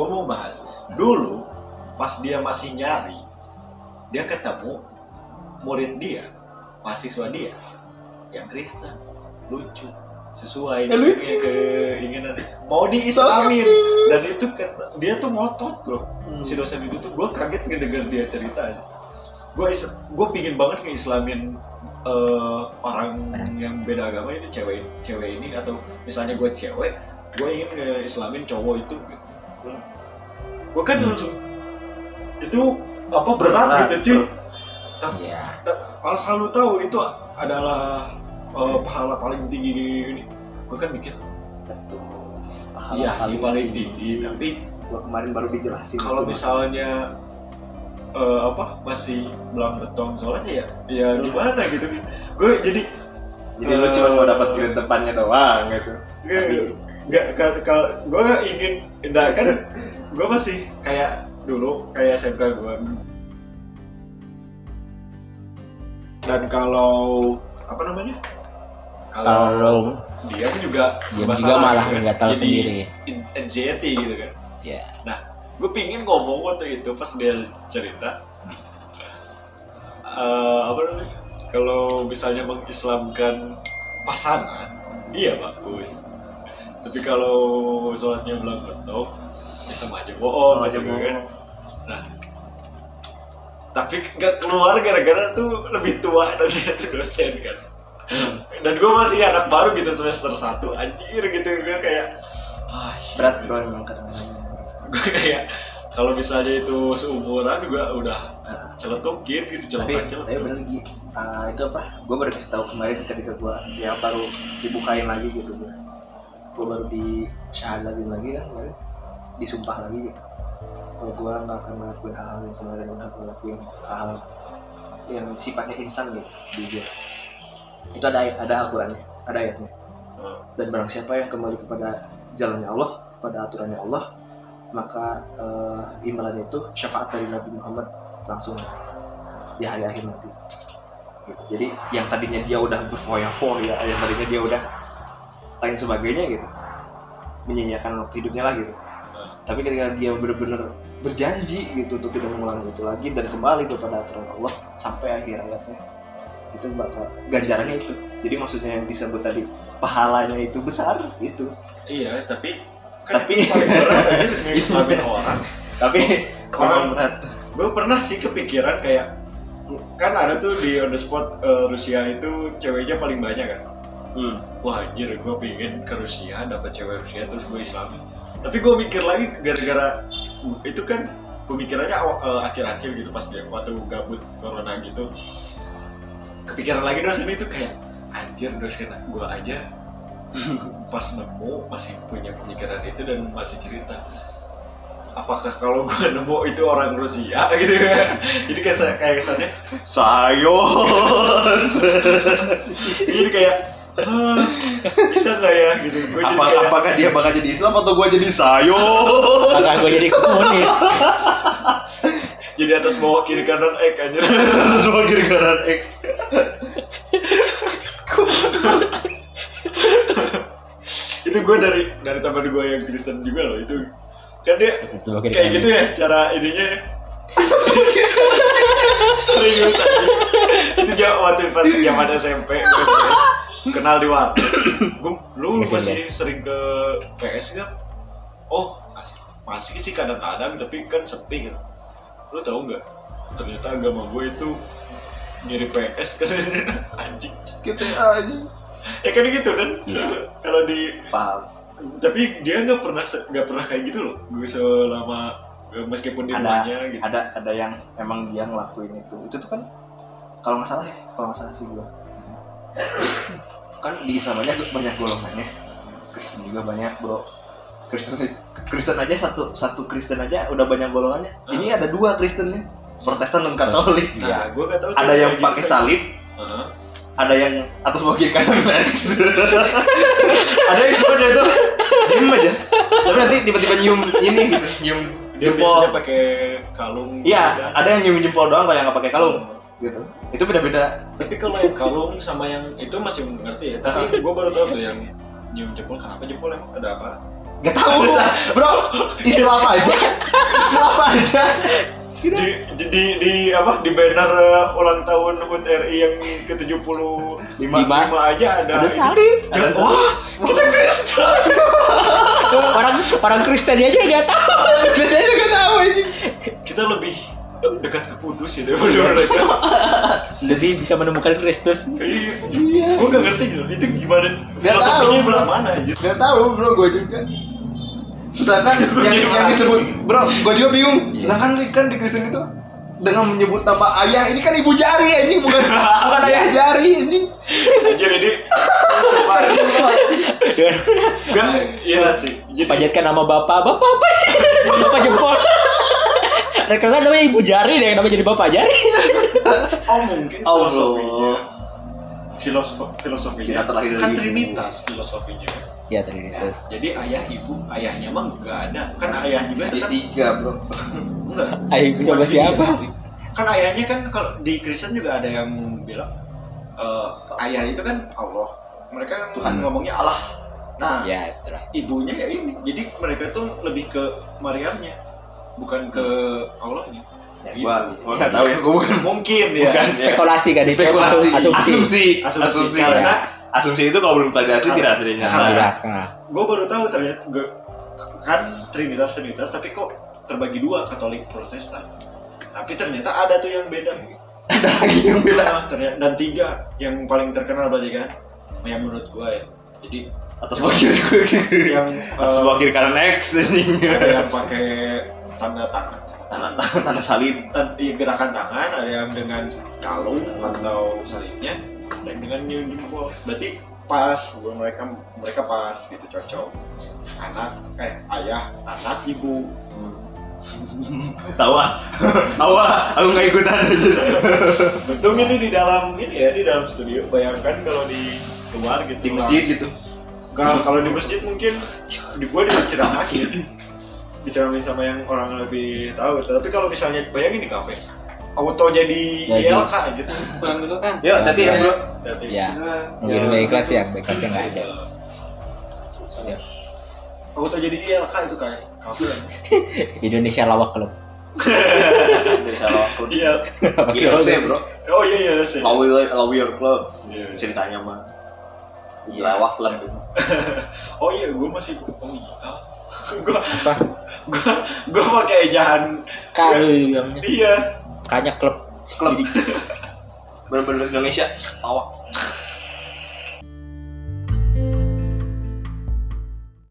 gue mau bahas. Dulu pas dia masih nyari dia ketemu murid dia mahasiswa dia yang Kristen. Lucu. Sesuai Eh, lucu. keinginan mau diislamin. Dan itu kata- dia tuh ngotot loh. Hmm. si dosen itu tuh gue kaget ngedenger dia cerita. Gue gue pingin banget ngeislamin eh, orang yang beda agama itu cewek cewek ini. Atau misalnya gue cewek gue ingin ngeislamin cowok itu gitu. Gue kan Hmm. itu apa berat, gitu cuy Iya. kalau selalu tahu itu adalah eh, pahala paling tinggi ini gue kan mikir Betul. iya sih paling tinggi tapi Gua kemarin baru dijelasin. kalau misalnya eh, apa masih belang betong soalnya ya ya gimana gitu gue jadi jadi lu cuma mau dapat grade depannya doang gitu. nggak nggak ka- kalau gue ingin nah kan gue masih kayak dulu kayak SMK gue dan kalau apa namanya Kalau dia juga dia juga salah malah gitu kan. nggak tahu Jadi sendiri. anxiety gitu kan Ya. gue pingin ngomong waktu itu pas dia cerita eh, apa namanya kalau misalnya mengislamkan pasangan iya bagus tapi kalau sholatnya belang betok ya sama aja bohong Sama aja gitu bohong. kan. nah tapi nggak keluar gara-gara tuh lebih tua dari dosen kan. Dan gue masih anak baru gitu semester 1 anjir gitu. Gue kayak ah shit, Berat gitu bro emang kadang-kadang. gue kayak kalau misalnya itu seumuran gue udah celetukin gitu tapi celetak tapi bener Gi Ah, itu apa? Gue baru kasih tahu kemarin ketika gue yang baru dibukain lagi gitu gue gue baru di syahadatin lagi kan kemarin disumpah lagi gitu. Kalau gue nggak akan ngelakuin hal-hal yang kemarin udah gue lakuin hal yang sifatnya insan gitu di dia itu ada ayat ada Al-Qurannya ada ayatnya. Dan barang siapa yang kembali kepada jalannya Allah pada aturannya Allah maka eh, imbalannya itu syafaat dari Nabi Muhammad langsung di hari akhir nanti. Gitu. jadi yang tadinya dia udah berfoya-foya yang tadinya dia udah lain sebagainya gitu menyanyiakan waktu hidupnya lah gitu tapi ketika dia benar-benar berjanji gitu untuk tidak mengulangi itu lagi dan kembali kepada aturan Allah sampai akhir hayatnya itu bakal ganjarannya itu. Jadi maksudnya yang disebut tadi pahalanya itu besar itu. Iya tapi kan Tapi- itu paling berat aja ngeislamin orang. Tapi Orang- berat. Gue pernah sih kepikiran kayak kan ada tuh di on the spot eh, Rusia itu ceweknya paling banyak kan? Hmm. wah anjir gue pingin ke Rusia dapat cewek Rusia terus gue islamin tapi gue mikir lagi gara-gara itu kan pemikirannya awal- eh, akhir-akhir gitu pas dia waktu gabut corona gitu. Kepikiran lagi dosen itu kayak anjir dosen gue aja pas nemu masih punya pemikiran itu dan masih cerita. Apakah kalau gue nemu itu orang Rusia? Gitu. Jadi kayak kayak kesannya sayos jadi kayak "Ah, bisa nggak ya? Gitu. Gue jadi Apa, kayak apakah dia bakal jadi Islam atau gua jadi sayo Maka gue jadi komunis. jadi atas bawah kiri kanan ek anjir. Semua kiri kanan X. Itu gue dari dari teman gue yang Kristen juga loh itu. Kan dia kayak gitu ya cara ininya ya. serius aja itu jauh waktu pas zaman SMP gue kenal di warnet gue lu SMP. masih sering ke PS gak oh masih, masih sih kadang-kadang tapi kan sepi gitu lu tahu nggak? Ternyata agama gue itu mirip PS kan? Anjing. GTA aja. Ya kan gitu kan? Iya. kalau di paham. Tapi dia nggak pernah nggak pernah kayak gitu loh. Gue selama meskipun di ada rumahnya gitu. ada ada yang emang dia ngelakuin itu. Itu tuh kan kalau nggak salah ya kalau nggak salah sih gua kan di Islam aja banyak golongannya. Kristen juga banyak bro. Kristen Kristen aja satu satu Kristen aja udah banyak golongannya. Ini ada dua Kristennya Protestan dan Katolik. Nah gue nggak tahu ada yang pakai gitu. salib Heeh. ada yang atas bawah kiri kanan ada yang cuma dia tuh diem aja. Tapi nanti tiba-tiba nyium ini gitu nyium dia jempol. biasanya pakai kalung iya gitu. ada yang nyium jempol doang kalau yang nggak pakai kalung gitu itu beda-beda tapi kalau yang kalung sama yang itu masih ngerti ya tapi gue baru tahu tuh yang nyium jempol kenapa jempol emang ada apa Gak tahu, bro. Islam aja, Islam aja. di, di, di, di apa di banner uh, ulang tahun HUT RI yang ke 75 Lima. aja ada Ada salib. Wah kita Kristen orang orang Kristen aja nggak tahu Saya juga tahu aja. kita lebih dekat ke kudus ya daripada mereka lebih bisa menemukan Kristus. Iya. Gue gak ngerti gitu itu gimana? Nggak filosofinya tahu. belah mana aja Gak tahu, bro. Gue juga. Sedangkan yang, jadi yang disebut, bro, gue juga bingung. Sedangkan kan di Kristen itu dengan menyebut nama ayah ini kan ibu jari anjing. Bukan bukan ayah jari anjing. Anjir ini gak iya sih. Jadi panjatkan nama bapak. Bapak apa? Bapak jempol mereka kan namanya ibu jari deh namanya jadi bapak jari. Oh mungkin Allah. filosofinya. filosofi filosofinya. Kita terlahir kan dari ibu. trinitas filosofinya. Ya Trinitas. Jadi ayah ibu ayahnya mah nggak ada. Kan ayah juga tetap tiga bro. Enggak Ayah ibu sama siapa? kan ayahnya kan kalau di Kristen juga ada yang bilang eh, ayah itu kan Allah. Mereka kan Tuhan. ngomongnya Allah. Nah ya itulah. ibunya ya ini. Jadi mereka tuh lebih ke Maryamnya bukan ke Allahnya. Ya, Gitu. gua gua nggak tahu ya gua bukan mungkin ya. Bukan. spekulasi kan itu spekulasi. asumsi. Asumsi Asumsi. asumsi. Karena- asumsi itu kalau belum validasi tidak ternyata Iya, nah. gue baru tahu ternyata gua- kan Trinitas Trinitas tapi kok terbagi dua Katolik Protestan. Tapi ternyata ada tuh yang beda. Ada lagi yang bilang Nah, ternyata dan tiga yang paling terkenal berarti kan yang menurut gua ya. Jadi atas bawah kiri yang atas bawah kiri kanan X ada yang pakai tanda tangan. Tanda tanda salib. Tan- iya, gerakan tangan ada yang dengan kalung atau salibnya ada yang dengan jempol berarti pas gua mereka mereka pas gitu cocok. Anak eh ayah anak ibu. Tahu tahu ah aku nggak ikutan. Betul ini di dalam ini ya di dalam studio? Bayangkan kalau di luar gitu di masjid gitu. Kalau di masjid mungkin di gua diceramahin diceramahin sama yang orang lebih tahu. Tapi kalau misalnya bayangin di kafe. Auto jadi. ILK aja. Pulang dulu kan? Yuk tadi ya bro. Hati-hati. ya mungkin baik kelas ya baik kelas yang nggak ada auto jadi ILK itu kayak kafe. Indonesia lawak klub dari salah aku iya. ILC bro. Oh iya iya sih Lawyer Lawyer Club. Iya. ceritanya mah. Lawak club. Oh iya gue masih oh iya. Gue gue gue pakai ejahan kalau bilangnya. Iya. Kayaknya klub. Klub. Bener-bener Indonesia. Lawak